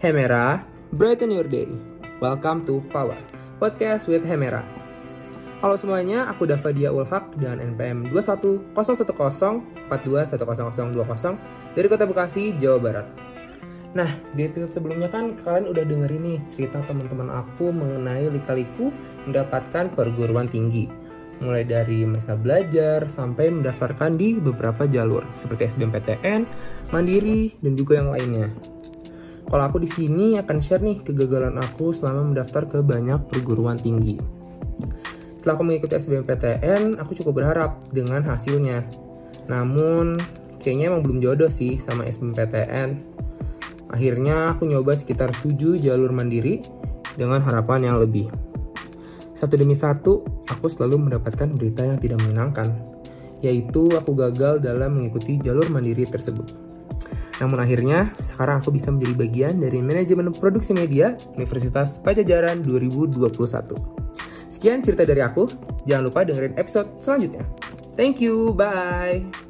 Hemera, brighten your day. Welcome to Power, podcast with Hemera. Halo semuanya, aku Dava Dia Ulhak dengan NPM 21010421020 dari Kota Bekasi, Jawa Barat. Nah, di episode sebelumnya kan kalian udah dengerin nih cerita teman-teman aku mengenai lika-liku mendapatkan perguruan tinggi. Mulai dari mereka belajar sampai mendaftarkan di beberapa jalur seperti SBMPTN, Mandiri, dan juga yang lainnya. Kalau aku di sini akan share nih kegagalan aku selama mendaftar ke banyak perguruan tinggi. Setelah aku mengikuti SBMPTN, aku cukup berharap dengan hasilnya. Namun, kayaknya emang belum jodoh sih sama SBMPTN. Akhirnya aku nyoba sekitar 7 jalur mandiri dengan harapan yang lebih. Satu demi satu, aku selalu mendapatkan berita yang tidak menyenangkan, yaitu aku gagal dalam mengikuti jalur mandiri tersebut. Namun akhirnya, sekarang aku bisa menjadi bagian dari manajemen produksi media Universitas Pajajaran 2021. Sekian cerita dari aku, jangan lupa dengerin episode selanjutnya. Thank you, bye!